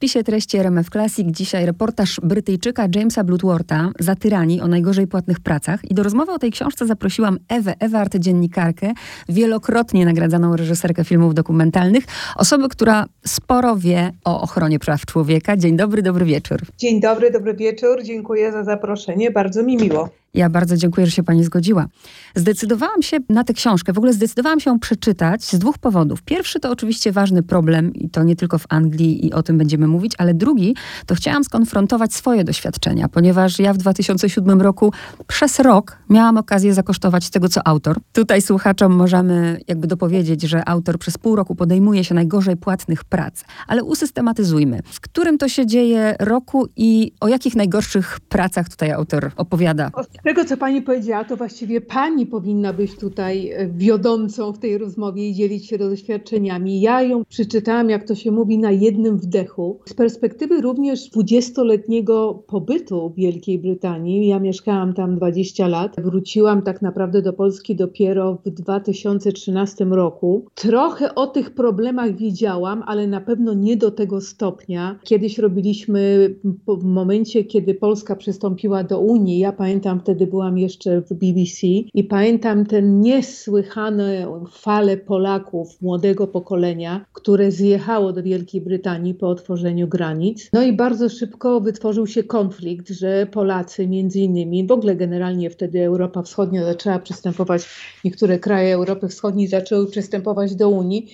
spisie treści RMF Classic dzisiaj reportaż Brytyjczyka Jamesa Bloodworta za tyranii o najgorzej płatnych pracach. I do rozmowy o tej książce zaprosiłam Ewę Ewart, dziennikarkę, wielokrotnie nagradzaną reżyserkę filmów dokumentalnych, osobę, która sporo wie o ochronie praw człowieka. Dzień dobry, dobry wieczór. Dzień dobry, dobry wieczór. Dziękuję za zaproszenie. Bardzo mi miło. Ja bardzo dziękuję, że się pani zgodziła. Zdecydowałam się na tę książkę, w ogóle zdecydowałam się ją przeczytać z dwóch powodów. Pierwszy to oczywiście ważny problem i to nie tylko w Anglii i o tym będziemy mówić, ale drugi to chciałam skonfrontować swoje doświadczenia, ponieważ ja w 2007 roku przez rok miałam okazję zakosztować tego, co autor. Tutaj słuchaczom możemy jakby dopowiedzieć, że autor przez pół roku podejmuje się najgorzej płatnych prac, ale usystematyzujmy. W którym to się dzieje roku i o jakich najgorszych pracach tutaj autor opowiada? Tego, co pani powiedziała, to właściwie pani powinna być tutaj e, wiodącą w tej rozmowie i dzielić się doświadczeniami. Ja ją przeczytałam, jak to się mówi, na jednym wdechu. Z perspektywy również dwudziestoletniego pobytu w Wielkiej Brytanii, ja mieszkałam tam 20 lat, wróciłam tak naprawdę do Polski dopiero w 2013 roku. Trochę o tych problemach wiedziałam, ale na pewno nie do tego stopnia. Kiedyś robiliśmy w momencie, kiedy Polska przystąpiła do Unii, ja pamiętam wtedy byłam jeszcze w BBC i pamiętam ten niesłychane fale Polaków młodego pokolenia, które zjechało do Wielkiej Brytanii po otworzeniu granic. No i bardzo szybko wytworzył się konflikt, że Polacy między innymi, w ogóle generalnie wtedy Europa Wschodnia zaczęła przystępować, niektóre kraje Europy Wschodniej zaczęły przystępować do Unii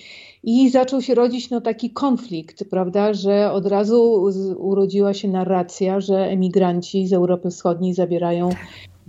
i zaczął się rodzić no, taki konflikt, prawda, że od razu urodziła się narracja, że emigranci z Europy Wschodniej zabierają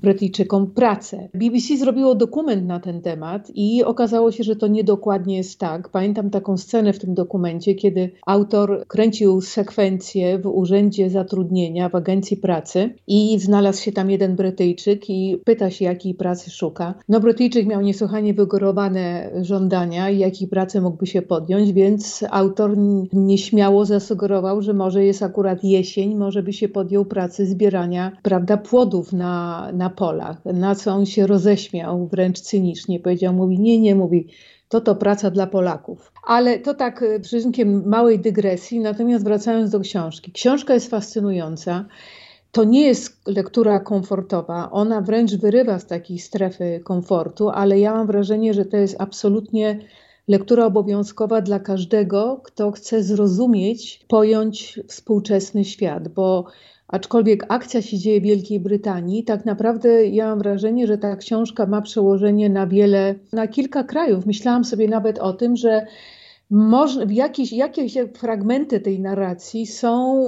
Brytyjczykom pracę. BBC zrobiło dokument na ten temat i okazało się, że to niedokładnie jest tak. Pamiętam taką scenę w tym dokumencie, kiedy autor kręcił sekwencję w urzędzie zatrudnienia w agencji pracy i znalazł się tam jeden Brytyjczyk i pyta się, jakiej pracy szuka. No Brytyjczyk miał niesłychanie wygórowane żądania i jakiej pracy mógłby się podjąć, więc autor nieśmiało zasugerował, że może jest akurat jesień, może by się podjął pracy zbierania, prawda, płodów na, na na polach, na co on się roześmiał wręcz cynicznie. Powiedział, mówi, nie, nie, mówi, to to praca dla Polaków. Ale to tak e, przyznkiem małej dygresji, natomiast wracając do książki. Książka jest fascynująca. To nie jest lektura komfortowa, ona wręcz wyrywa z takiej strefy komfortu, ale ja mam wrażenie, że to jest absolutnie lektura obowiązkowa dla każdego, kto chce zrozumieć, pojąć współczesny świat, bo Aczkolwiek akcja się dzieje w Wielkiej Brytanii, tak naprawdę ja mam wrażenie, że ta książka ma przełożenie na wiele, na kilka krajów. Myślałam sobie nawet o tym, że można, jakieś, jakieś fragmenty tej narracji są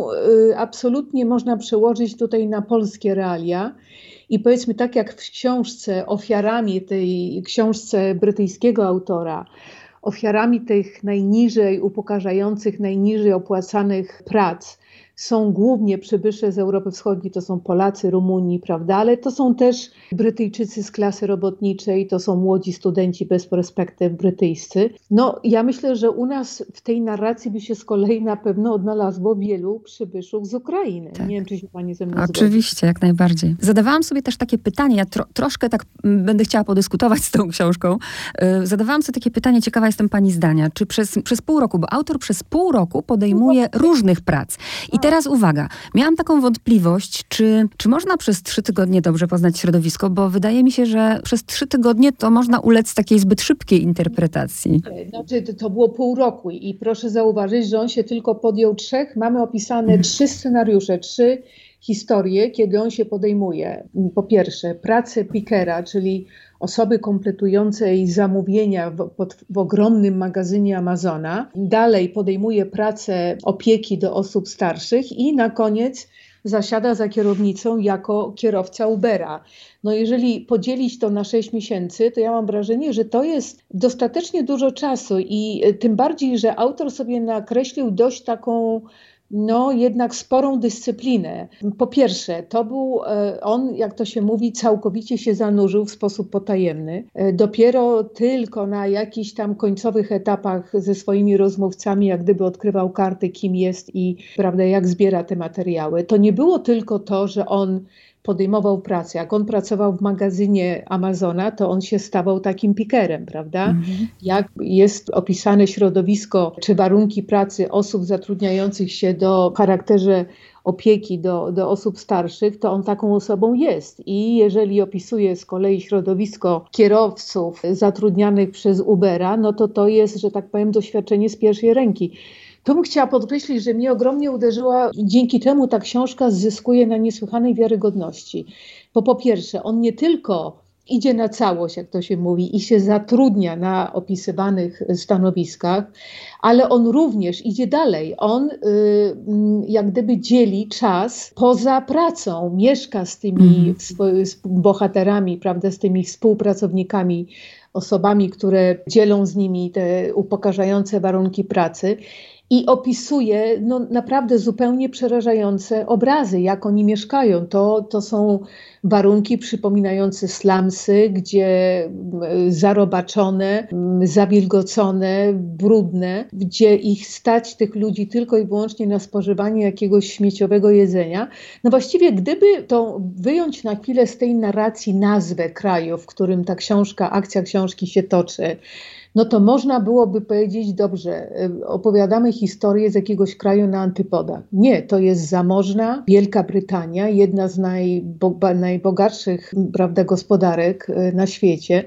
y, absolutnie można przełożyć tutaj na polskie realia. I powiedzmy, tak jak w książce, ofiarami tej książce brytyjskiego autora, ofiarami tych najniżej upokarzających, najniżej opłacanych prac, są głównie przybysze z Europy Wschodniej, to są Polacy, Rumuni, prawda, ale to są też Brytyjczycy z klasy robotniczej, to są młodzi studenci bez perspektyw brytyjscy. No, ja myślę, że u nas w tej narracji by się z kolei na pewno odnalazło wielu przybyszów z Ukrainy. Tak. Nie wiem, czy się pani ze mną Oczywiście, zgodzi. jak najbardziej. Zadawałam sobie też takie pytanie, ja tro, troszkę tak będę chciała podyskutować z tą książką. Yy, zadawałam sobie takie pytanie, ciekawa jestem pani zdania, czy przez, przez pół roku, bo autor przez pół roku podejmuje różnych prac. I te teraz uwaga, miałam taką wątpliwość, czy, czy można przez trzy tygodnie dobrze poznać środowisko, bo wydaje mi się, że przez trzy tygodnie to można ulec takiej zbyt szybkiej interpretacji. Znaczy, to było pół roku i proszę zauważyć, że on się tylko podjął trzech. Mamy opisane hmm. trzy scenariusze, trzy historie, kiedy on się podejmuje. Po pierwsze, pracę pikera, czyli osoby kompletującej zamówienia w, pod, w ogromnym magazynie Amazona. Dalej podejmuje pracę opieki do osób starszych i na koniec zasiada za kierownicą jako kierowca Ubera. No jeżeli podzielić to na 6 miesięcy, to ja mam wrażenie, że to jest dostatecznie dużo czasu i tym bardziej, że autor sobie nakreślił dość taką no jednak sporą dyscyplinę. Po pierwsze, to był e, on, jak to się mówi, całkowicie się zanurzył w sposób potajemny. E, dopiero tylko na jakichś tam końcowych etapach ze swoimi rozmówcami, jak gdyby odkrywał karty, kim jest i prawda, jak zbiera te materiały. To nie było tylko to, że on podejmował pracę. Jak on pracował w magazynie Amazona, to on się stawał takim pikerem, prawda? Mhm. Jak jest opisane środowisko czy warunki pracy osób zatrudniających się do charakterze opieki do, do osób starszych, to on taką osobą jest. I jeżeli opisuje z kolei środowisko kierowców zatrudnianych przez Ubera, no to to jest, że tak powiem, doświadczenie z pierwszej ręki. Tu bym chciała podkreślić, że mnie ogromnie uderzyła, dzięki temu ta książka zyskuje na niesłychanej wiarygodności. Bo po pierwsze, on nie tylko idzie na całość, jak to się mówi, i się zatrudnia na opisywanych stanowiskach, ale on również idzie dalej. On y, mm, jak gdyby dzieli czas poza pracą, mieszka z tymi mm. z bohaterami, prawda, z tymi współpracownikami osobami, które dzielą z nimi te upokarzające warunki pracy i opisuje no, naprawdę zupełnie przerażające obrazy, jak oni mieszkają. To, to są warunki przypominające slumsy, gdzie zarobaczone, zawilgocone, brudne, gdzie ich stać tych ludzi tylko i wyłącznie na spożywanie jakiegoś śmieciowego jedzenia. No właściwie gdyby to wyjąć na chwilę z tej narracji nazwę kraju, w którym ta książka, akcja książki się toczy, no to można byłoby powiedzieć, dobrze, y, opowiadamy historię z jakiegoś kraju na antypoda. Nie, to jest zamożna Wielka Brytania, jedna z najbogatszych prawda, gospodarek y, na świecie.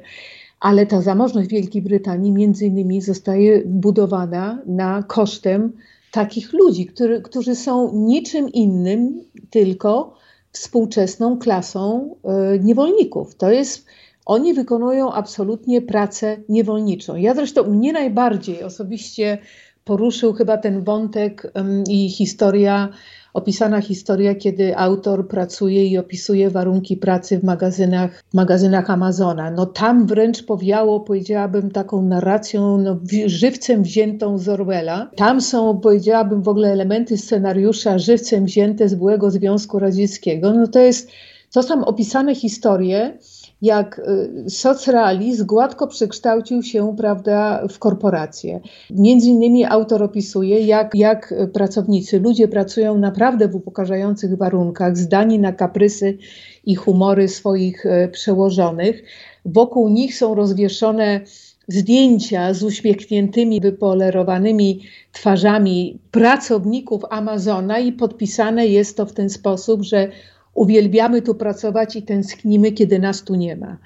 Ale ta zamożność Wielkiej Brytanii między innymi zostaje budowana na kosztem takich ludzi, który, którzy są niczym innym, tylko współczesną klasą y, niewolników. To jest oni wykonują absolutnie pracę niewolniczą. Ja zresztą mnie najbardziej osobiście poruszył chyba ten wątek i historia, opisana historia, kiedy autor pracuje i opisuje warunki pracy w magazynach, magazynach Amazona. No tam wręcz powiało, powiedziałabym, taką narracją no, żywcem wziętą z Orwella. Tam są, powiedziałabym, w ogóle elementy scenariusza żywcem wzięte z byłego Związku Radzieckiego. No to jest, to są opisane historie, jak y, socrealizm gładko przekształcił się prawda, w korporację. Między innymi autor opisuje, jak, jak pracownicy, ludzie pracują naprawdę w upokarzających warunkach, zdani na kaprysy i humory swoich e, przełożonych. Wokół nich są rozwieszone zdjęcia z uśmiechniętymi, wypolerowanymi twarzami pracowników Amazona i podpisane jest to w ten sposób, że Uwielbiamy tu pracować i tęsknimy, kiedy nas tu nie ma.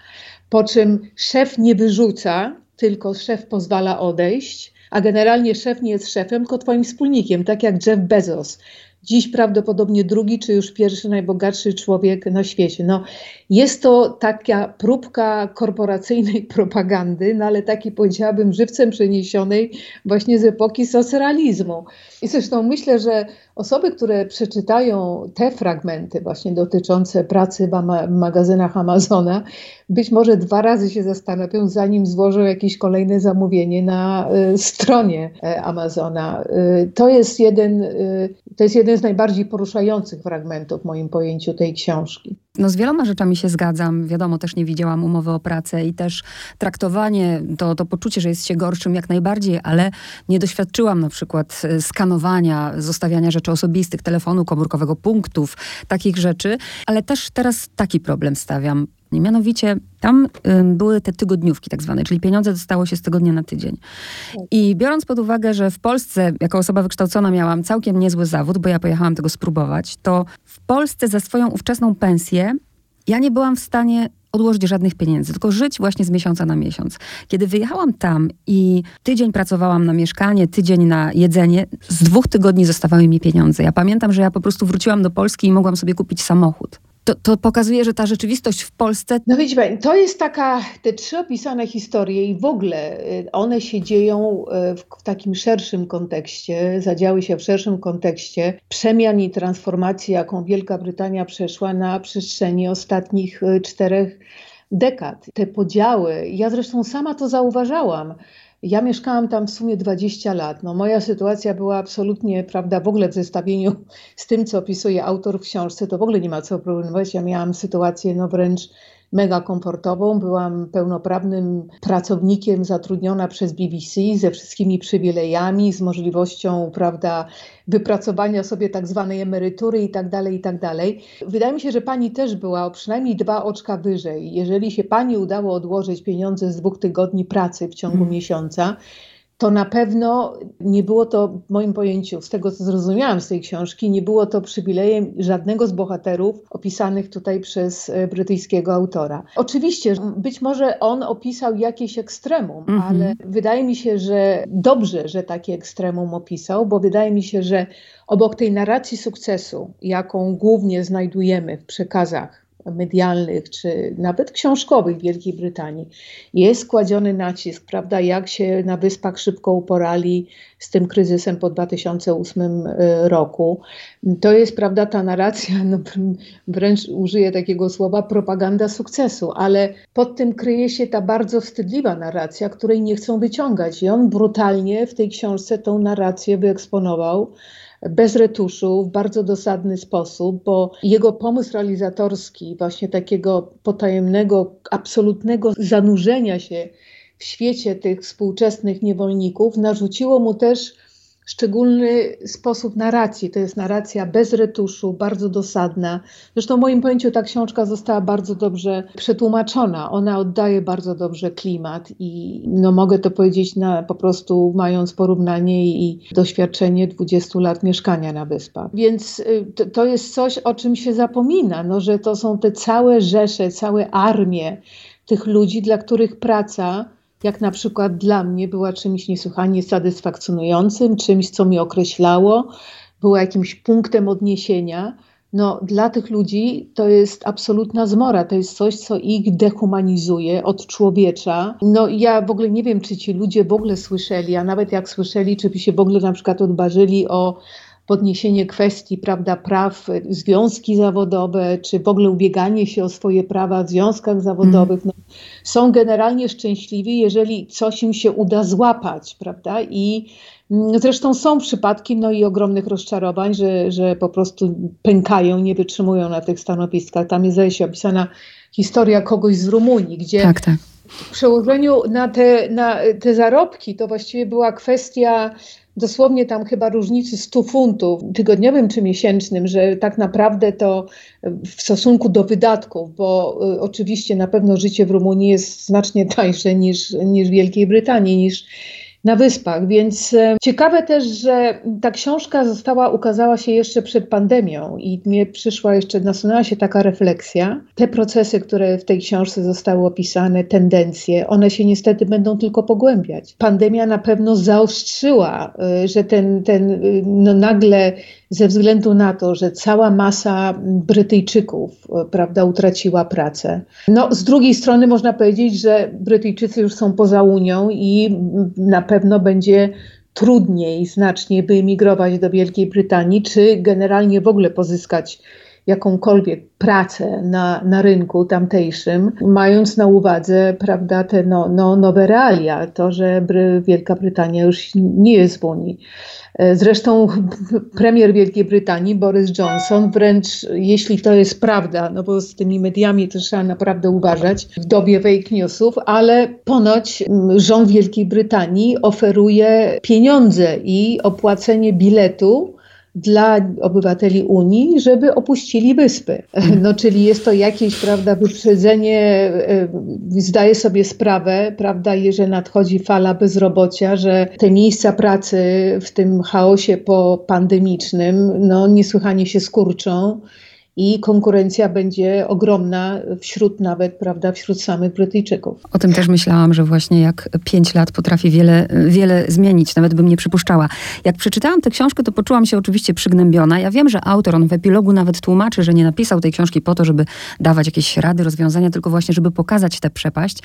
Po czym szef nie wyrzuca, tylko szef pozwala odejść, a generalnie szef nie jest szefem, tylko twoim wspólnikiem, tak jak Jeff Bezos. Dziś prawdopodobnie drugi czy już pierwszy najbogatszy człowiek na świecie. No, jest to taka próbka korporacyjnej propagandy, no ale taki powiedziałabym żywcem przeniesionej właśnie z epoki socrealizmu. I zresztą myślę, że osoby, które przeczytają te fragmenty właśnie dotyczące pracy w magazynach Amazona, być może dwa razy się zastanowią, zanim złożą jakieś kolejne zamówienie na y, stronie y, Amazona. Y, to jest jeden, to jest jeden z najbardziej poruszających fragmentów w moim pojęciu tej książki. No z wieloma rzeczami się zgadzam. Wiadomo, też nie widziałam umowy o pracę i też traktowanie, to, to poczucie, że jest się gorszym jak najbardziej, ale nie doświadczyłam na przykład e, skanowania, zostawiania rzeczy osobistych, telefonu komórkowego, punktów, takich rzeczy. Ale też teraz taki problem stawiam. Mianowicie tam były te tygodniówki tak zwane, czyli pieniądze dostało się z tygodnia na tydzień. I biorąc pod uwagę, że w Polsce jako osoba wykształcona miałam całkiem niezły zawód, bo ja pojechałam tego spróbować, to w Polsce za swoją ówczesną pensję ja nie byłam w stanie odłożyć żadnych pieniędzy, tylko żyć właśnie z miesiąca na miesiąc. Kiedy wyjechałam tam i tydzień pracowałam na mieszkanie, tydzień na jedzenie, z dwóch tygodni zostawały mi pieniądze. Ja pamiętam, że ja po prostu wróciłam do Polski i mogłam sobie kupić samochód to, to pokazuje, że ta rzeczywistość w Polsce. No wiecie, to jest taka, te trzy opisane historie i w ogóle y, one się dzieją y, w, w takim szerszym kontekście, zadziały się w szerszym kontekście przemian i transformacji, jaką Wielka Brytania przeszła na przestrzeni ostatnich y, czterech dekad. Te podziały, ja zresztą sama to zauważałam ja mieszkałam tam w sumie 20 lat. No, moja sytuacja była absolutnie, prawda, w ogóle w zestawieniu z tym, co opisuje autor w książce, to w ogóle nie ma co porównywać. Ja miałam sytuację no wręcz mega komfortową. Byłam pełnoprawnym pracownikiem zatrudniona przez BBC ze wszystkimi przywilejami, z możliwością, prawda, wypracowania sobie tak zwanej emerytury i tak dalej, i tak dalej. Wydaje mi się, że pani też była o przynajmniej dwa oczka wyżej. Jeżeli się pani udało odłożyć pieniądze z dwóch tygodni pracy w ciągu hmm. miesiąca, to na pewno nie było to, w moim pojęciu, z tego co zrozumiałam z tej książki, nie było to przywilejem żadnego z bohaterów opisanych tutaj przez e, brytyjskiego autora. Oczywiście, być może on opisał jakieś ekstremum, mm -hmm. ale wydaje mi się, że dobrze, że takie ekstremum opisał, bo wydaje mi się, że obok tej narracji sukcesu, jaką głównie znajdujemy w przekazach medialnych czy nawet książkowych Wielkiej Brytanii. Jest kładziony nacisk, prawda, jak się na Wyspach szybko uporali z tym kryzysem po 2008 e, roku. To jest, prawda, ta narracja, no, wręcz użyję takiego słowa, propaganda sukcesu, ale pod tym kryje się ta bardzo wstydliwa narracja, której nie chcą wyciągać. I on brutalnie w tej książce tą narrację wyeksponował bez retuszu, w bardzo dosadny sposób, bo jego pomysł realizatorski, właśnie takiego potajemnego, absolutnego zanurzenia się w świecie tych współczesnych niewolników, narzuciło mu też szczególny sposób narracji. To jest narracja bez retuszu, bardzo dosadna. Zresztą w moim pojęciu ta książka została bardzo dobrze przetłumaczona. Ona oddaje bardzo dobrze klimat i no mogę to powiedzieć na, po prostu mając porównanie i doświadczenie 20 lat mieszkania na wyspach. Więc y, to, to jest coś, o czym się zapomina, no, że to są te całe rzesze, całe armie tych ludzi, dla których praca jak na przykład dla mnie była czymś niesłychanie satysfakcjonującym, czymś, co mi określało, była jakimś punktem odniesienia. No, dla tych ludzi to jest absolutna zmora, to jest coś, co ich dehumanizuje, odczłowiecza. No ja w ogóle nie wiem, czy ci ludzie w ogóle słyszeli, a nawet jak słyszeli, czy by się w ogóle na przykład odważyli o podniesienie kwestii prawda, praw, związki zawodowe, czy w ogóle ubieganie się o swoje prawa w związkach zawodowych, no, są generalnie szczęśliwi, jeżeli coś im się uda złapać, prawda? I mm, zresztą są przypadki, no i ogromnych rozczarowań, że, że po prostu pękają, nie wytrzymują na tych stanowiskach. Tam jest opisana historia kogoś z Rumunii, gdzie tak, tak. W przełożeniu na te, na te zarobki to właściwie była kwestia dosłownie tam chyba różnicy 100 funtów tygodniowym czy miesięcznym, że tak naprawdę to w stosunku do wydatków, bo y, oczywiście na pewno życie w Rumunii jest znacznie tańsze niż, niż w Wielkiej Brytanii, niż na wyspach. Więc e, ciekawe też, że ta książka została, ukazała się jeszcze przed pandemią i mnie przyszła jeszcze, nasunęła się taka refleksja. Te procesy, które w tej książce zostały opisane, tendencje, one się niestety będą tylko pogłębiać. Pandemia na pewno zaostrzyła, e, że ten, ten e, no nagle ze względu na to, że cała masa Brytyjczyków prawda, utraciła pracę. No, z drugiej strony można powiedzieć, że Brytyjczycy już są poza Unią i na pewno będzie trudniej znacznie wyemigrować do Wielkiej Brytanii, czy generalnie w ogóle pozyskać jakąkolwiek pracę na, na rynku tamtejszym, mając na uwadze prawda, te no, no, nowe realia, to, że Wielka Brytania już nie jest w Unii. Zresztą premier Wielkiej Brytanii, Boris Johnson, wręcz jeśli to jest prawda, no bo z tymi mediami to trzeba naprawdę uważać w dobie fake newsów, ale ponoć rząd Wielkiej Brytanii oferuje pieniądze i opłacenie biletu dla obywateli Unii, żeby opuścili wyspy. Mhm. No, czyli jest to jakieś, prawda, wyprzedzenie, e, zdaję sobie sprawę, prawda, że nadchodzi fala bezrobocia, że te miejsca pracy w tym chaosie popandemicznym, no, niesłychanie się skurczą i konkurencja będzie ogromna wśród nawet, prawda, wśród samych Brytyjczyków. O tym też myślałam, że właśnie jak pięć lat potrafi wiele, wiele zmienić, nawet bym nie przypuszczała. Jak przeczytałam tę książkę, to poczułam się oczywiście przygnębiona. Ja wiem, że autor, on w epilogu nawet tłumaczy, że nie napisał tej książki po to, żeby dawać jakieś rady, rozwiązania, tylko właśnie, żeby pokazać tę przepaść.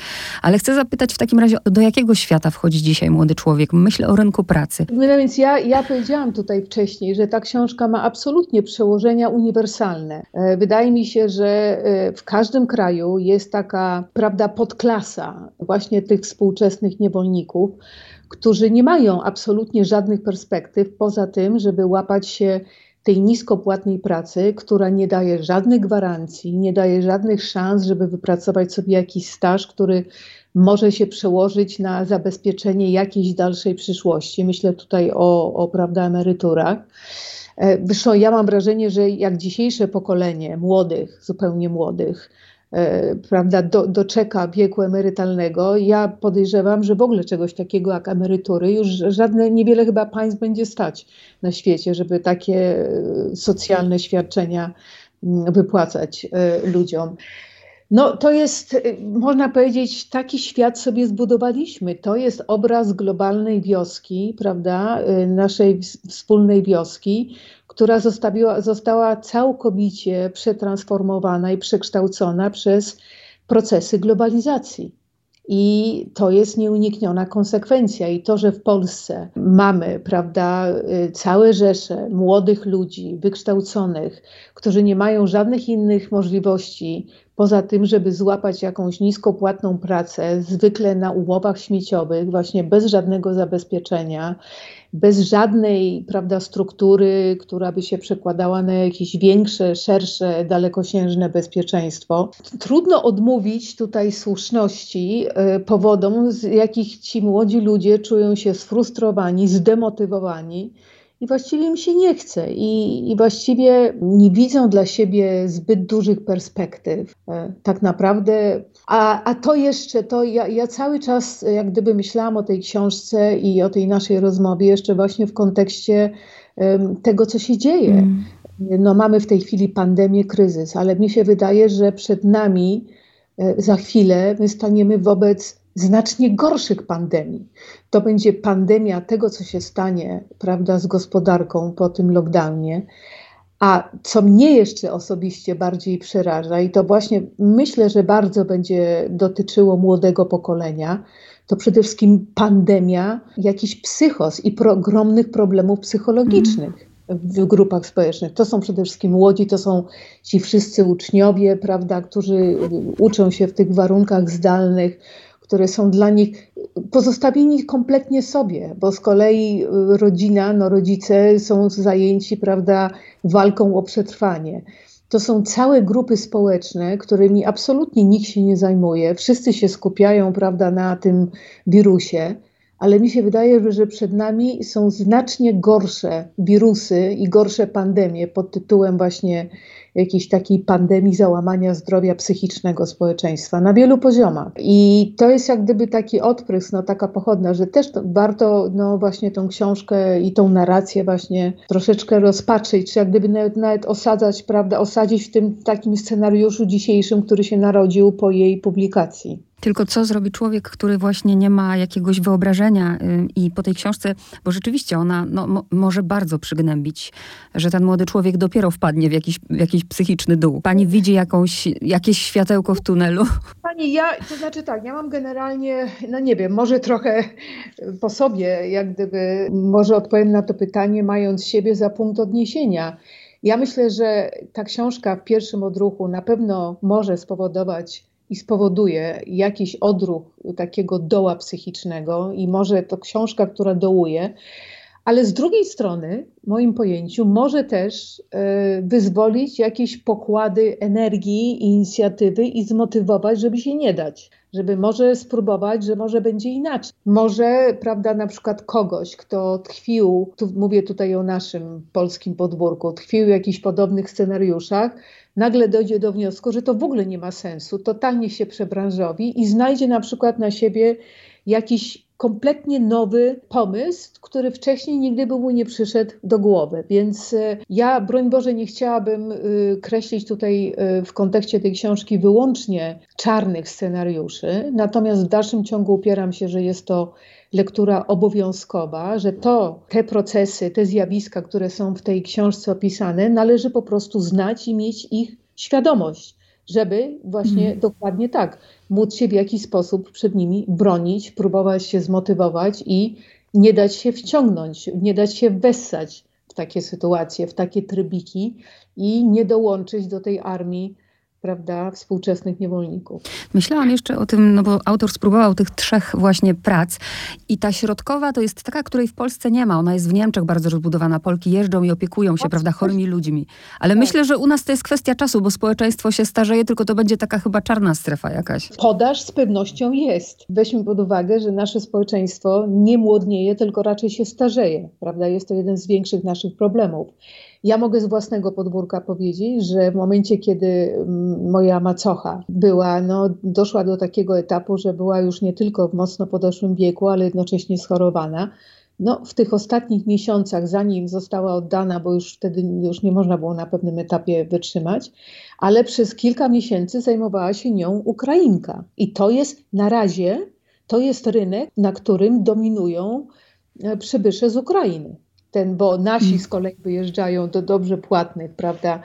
Ale chcę zapytać w takim razie, do jakiego świata wchodzi dzisiaj młody człowiek? Myślę o rynku pracy. No więc ja, ja powiedziałam tutaj wcześniej, że ta książka ma absolutnie przełożenia uniwersalne. E, wydaje mi się, że e, w każdym kraju jest taka, prawda, podklasa właśnie tych współczesnych niewolników, którzy nie mają absolutnie żadnych perspektyw poza tym, żeby łapać się tej niskopłatnej pracy, która nie daje żadnych gwarancji, nie daje żadnych szans, żeby wypracować sobie jakiś staż, który może się przełożyć na zabezpieczenie jakiejś dalszej przyszłości. Myślę tutaj o, o prawda, emeryturach. E, zresztą ja mam wrażenie, że jak dzisiejsze pokolenie młodych, zupełnie młodych, e, prawda, do, doczeka wieku emerytalnego, ja podejrzewam, że w ogóle czegoś takiego jak emerytury już żadne, niewiele chyba państw będzie stać na świecie, żeby takie e, socjalne świadczenia mm, wypłacać ludziom. No, to jest, y, można powiedzieć, taki świat sobie zbudowaliśmy. To jest obraz globalnej wioski, prawda, y, naszej wspólnej wioski, która zostawiła, została całkowicie przetransformowana i przekształcona przez procesy globalizacji. I to jest nieunikniona konsekwencja. I to, że w Polsce mamy, prawda, y, całe rzesze młodych ludzi, wykształconych, którzy nie mają żadnych innych możliwości poza tym, żeby złapać jakąś niskopłatną pracę, zwykle na umowach śmieciowych, właśnie bez żadnego zabezpieczenia, bez żadnej prawda, struktury, która by się przekładała na jakieś większe, szersze, dalekosiężne bezpieczeństwo. Trudno odmówić tutaj słuszności y, powodom, z jakich ci młodzi ludzie czują się sfrustrowani, zdemotywowani i właściwie im się nie chce i, i właściwie nie widzą dla siebie zbyt dużych perspektyw. E, tak naprawdę, a, a to jeszcze, to ja, ja cały czas jak gdyby myślałam o tej książce i o tej naszej rozmowie jeszcze właśnie w kontekście um, tego, co się dzieje. Mm. No, mamy w tej chwili pandemię, kryzys, ale mi się wydaje, że przed nami e, za chwilę my staniemy wobec znacznie gorszych pandemii. To będzie pandemia tego, co się stanie prawda, z gospodarką po tym lockdownie. A co mnie jeszcze osobiście bardziej przeraża, i to właśnie myślę, że bardzo będzie dotyczyło młodego pokolenia, to przede wszystkim pandemia jakichś psychos i pro, ogromnych problemów psychologicznych. w grupach społecznych. To są przede wszystkim młodzi, to są ci wszyscy uczniowie, prawda, którzy uczą się w tych warunkach zdalnych, które są dla nich pozostawieni kompletnie sobie, bo z kolei y, rodzina, no rodzice są zajęci, prawda, walką o przetrwanie. To są całe grupy społeczne, którymi absolutnie nikt się nie zajmuje. Wszyscy się skupiają, prawda, na tym wirusie, ale mi się wydaje, że przed nami są znacznie gorsze wirusy i gorsze pandemie pod tytułem właśnie jakiejś takiej pandemii załamania zdrowia psychicznego społeczeństwa na wielu poziomach. I to jest jak gdyby taki odprysk, no taka pochodna, że też warto no właśnie tą książkę i tą narrację właśnie troszeczkę rozpatrzyć, czy jak gdyby nawet, nawet osadzać, prawda, osadzić w tym takim scenariuszu dzisiejszym, który się narodził po jej publikacji. Tylko co zrobi człowiek, który właśnie nie ma jakiegoś wyobrażenia y, i po tej książce, bo rzeczywiście ona no, mo, może bardzo przygnębić, że ten młody człowiek dopiero wpadnie w jakiś, w jakiś psychiczny dół. Pani widzi jakąś, jakieś światełko w tunelu? Pani, ja, to znaczy tak, ja mam generalnie, no nie wiem, może trochę po sobie, jak gdyby, może odpowiem na to pytanie, mając siebie za punkt odniesienia. Ja myślę, że ta książka w pierwszym odruchu na pewno może spowodować i spowoduje jakiś odruch takiego doła psychicznego, i może to książka, która dołuje, ale z drugiej strony, w moim pojęciu, może też e, wyzwolić jakieś pokłady energii i inicjatywy i zmotywować, żeby się nie dać. Żeby może spróbować, że może będzie inaczej. Może, prawda, na przykład kogoś, kto tkwił, tu mówię tutaj o naszym polskim podwórku, tkwił w jakichś podobnych scenariuszach, nagle dojdzie do wniosku, że to w ogóle nie ma sensu, totalnie się przebranżowi i znajdzie na przykład na siebie jakiś kompletnie nowy pomysł, który wcześniej nigdy by mu nie przyszedł do głowy. Więc e, ja, broń Boże, nie chciałabym e, kreślić tutaj e, w kontekście tej książki wyłącznie czarnych scenariuszy, natomiast w dalszym ciągu upieram się, że jest to lektura obowiązkowa, że to, te procesy, te zjawiska, które są w tej książce opisane, należy po prostu znać i mieć ich świadomość, żeby właśnie mm. dokładnie tak móc się w jakiś sposób przed nimi bronić, próbować się zmotywować i nie dać się wciągnąć, nie dać się wessać w takie sytuacje, w takie trybiki i nie dołączyć do tej armii prawda, współczesnych niewolników. Myślałam jeszcze o tym, no bo autor spróbował tych trzech właśnie prac i ta środkowa to jest taka, której w Polsce nie ma. Ona jest w Niemczech bardzo rozbudowana. Polki jeżdżą i opiekują się, prawda, chorymi ludźmi. Ale tak. myślę, że u nas to jest kwestia czasu, bo społeczeństwo się starzeje, tylko to będzie taka chyba czarna strefa jakaś. Podaż z pewnością jest. Weźmy pod uwagę, że nasze społeczeństwo nie młodnieje, tylko raczej się starzeje, prawda? Jest to jeden z większych naszych problemów. Ja mogę z własnego podwórka powiedzieć, że w momencie, kiedy mm, moja macocha była, no, doszła do takiego etapu, że była już nie tylko w mocno podeszłym wieku, ale jednocześnie schorowana, no, w tych ostatnich miesiącach, zanim została oddana, bo już wtedy już nie można było na pewnym etapie wytrzymać, ale przez kilka miesięcy zajmowała się nią Ukrainka. I to jest na razie, to jest rynek, na którym dominują e, przybysze z Ukrainy ten, bo nasi mm. z kolei wyjeżdżają do dobrze płatnych, prawda,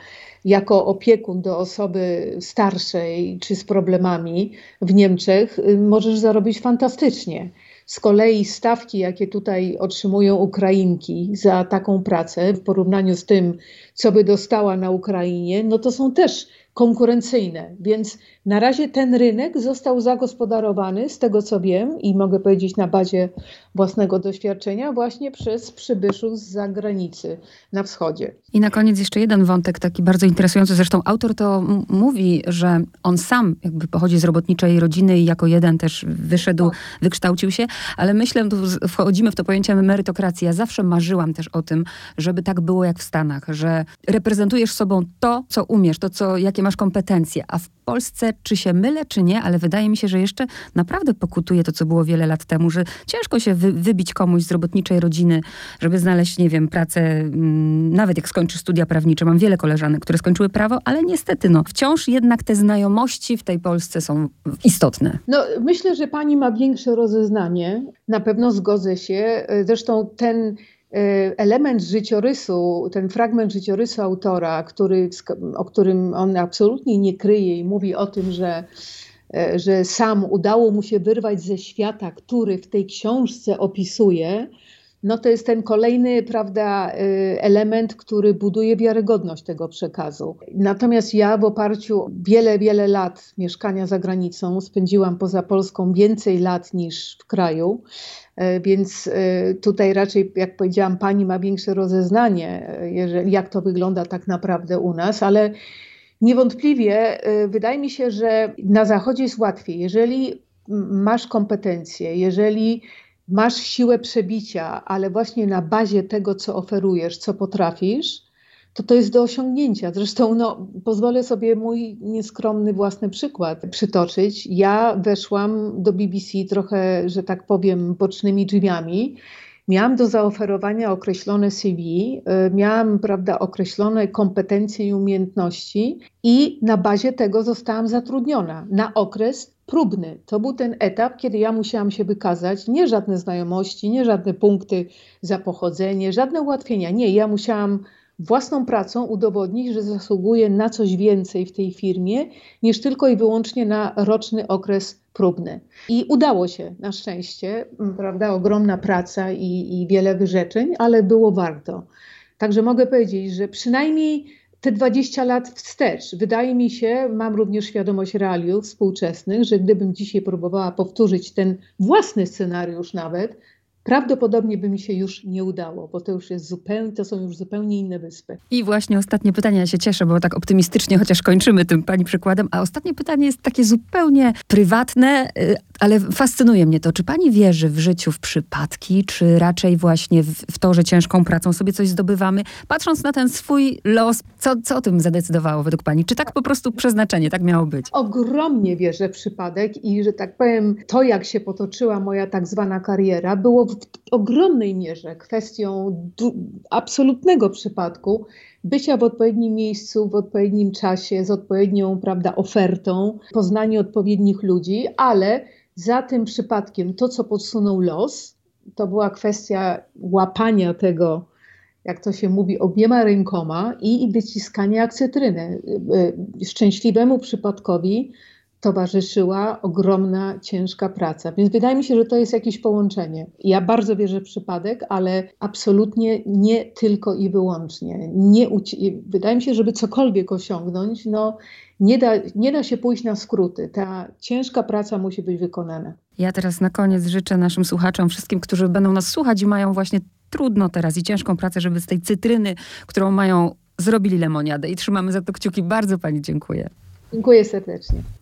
jako opiekun do osoby starszej czy z problemami w Niemczech, y, możesz zarobić fantastycznie. Z kolei stawki, jakie tutaj otrzymują Ukrainki za taką pracę w porównaniu z tym, co by dostała na Ukrainie, no to są też konkurencyjne. Więc na razie ten rynek został zagospodarowany, z tego co wiem, i mogę powiedzieć na bazie własnego doświadczenia, właśnie przez przybyszów z zagranicy na wschodzie. I na koniec jeszcze jeden wątek, taki bardzo interesujący. Zresztą autor to mówi, że on sam jakby pochodzi z robotniczej rodziny i jako jeden też wyszedł, wykształcił się, ale myślę, tu wchodzimy w to pojęcie merytokracji. Ja zawsze marzyłam też o tym, żeby tak było jak w Stanach, że reprezentujesz sobą to, co umiesz, to, co, jakie masz kompetencje, a w Polsce, czy się mylę, czy nie, ale wydaje mi się, że jeszcze naprawdę pokutuje to, co było wiele lat temu, że ciężko się wy, wybić komuś z robotniczej rodziny, żeby znaleźć, nie wiem, pracę, mm, nawet jak skończy studia prawnicze. Mam wiele koleżanek, które skończyły prawo, ale niestety, no, wciąż jednak te znajomości w tej Polsce są istotne. No, myślę, że pani ma większe rozeznanie. Na pewno zgodzę się. Zresztą ten element życiorysu, ten fragment życiorysu autora, który, o którym on absolutnie nie kryje i mówi o tym, że, e, że sam udało mu się wyrwać ze świata, który w tej książce opisuje, no to jest ten kolejny prawda, e, element, który buduje wiarygodność tego przekazu. Natomiast ja w oparciu wiele, wiele lat mieszkania za granicą, spędziłam poza Polską więcej lat niż w kraju, E, więc e, tutaj raczej, jak powiedziałam, pani ma większe rozeznanie, jeżeli, jak to wygląda tak naprawdę u nas, ale niewątpliwie wydaje mi się, że na Zachodzie jest łatwiej. Jeżeli masz kompetencje, jeżeli masz siłę przebicia, ale właśnie na bazie tego, co oferujesz, co potrafisz, to to jest do osiągnięcia. Zresztą no, pozwolę sobie mój nieskromny własny przykład przytoczyć. Ja weszłam do BBC trochę, że tak powiem, bocznymi drzwiami. Miałam do zaoferowania określone CV, y, miałam prawda, określone kompetencje i umiejętności i na bazie tego zostałam zatrudniona na okres próbny. To był ten etap, kiedy ja musiałam się wykazać, nie żadne znajomości, nie żadne punkty za pochodzenie, żadne ułatwienia. Nie, ja musiałam własną pracą udowodnić, że zasługuje na coś więcej w tej firmie niż tylko i wyłącznie na roczny okres próbny. I udało się na szczęście, prawda, ogromna praca i, i wiele wyrzeczeń, ale było warto. Także mogę powiedzieć, że przynajmniej te 20 lat wstecz, wydaje mi się, mam również świadomość realiów współczesnych, że gdybym dzisiaj próbowała powtórzyć ten własny scenariusz nawet, prawdopodobnie by mi się już nie udało, bo to już jest zupełnie, to są już zupełnie inne wyspy. I właśnie ostatnie pytanie, ja się cieszę, bo tak optymistycznie chociaż kończymy tym pani przykładem, a ostatnie pytanie jest takie zupełnie prywatne, y, ale fascynuje mnie to. Czy pani wierzy w życiu w przypadki, czy raczej właśnie w, w to, że ciężką pracą sobie coś zdobywamy? Patrząc na ten swój los, co, co o tym zadecydowało według pani? Czy tak po prostu przeznaczenie, tak miało być? Ogromnie wierzę w przypadek i, że tak powiem, to jak się potoczyła moja tak zwana kariera, było w ogromnej mierze kwestią absolutnego przypadku bycia w odpowiednim miejscu, w odpowiednim czasie, z odpowiednią prawda, ofertą, poznanie odpowiednich ludzi, ale za tym przypadkiem to, co podsunął los, to była kwestia łapania tego, jak to się mówi, obiema rękoma i wyciskania akcytryny. Y, y, szczęśliwemu przypadkowi towarzyszyła ogromna, ciężka praca. Więc wydaje mi się, że to jest jakieś połączenie. Ja bardzo wierzę w przypadek, ale absolutnie nie tylko i wyłącznie. Nie wydaje mi się, żeby cokolwiek osiągnąć, no, nie, da, nie da się pójść na skróty. Ta ciężka praca musi być wykonana. Ja teraz na koniec życzę naszym słuchaczom, wszystkim, którzy będą nas słuchać i mają właśnie trudno teraz i ciężką pracę, żeby z tej cytryny, którą mają, zrobili lemoniadę. I trzymamy za to kciuki. Bardzo Pani dziękuję. Dziękuję serdecznie.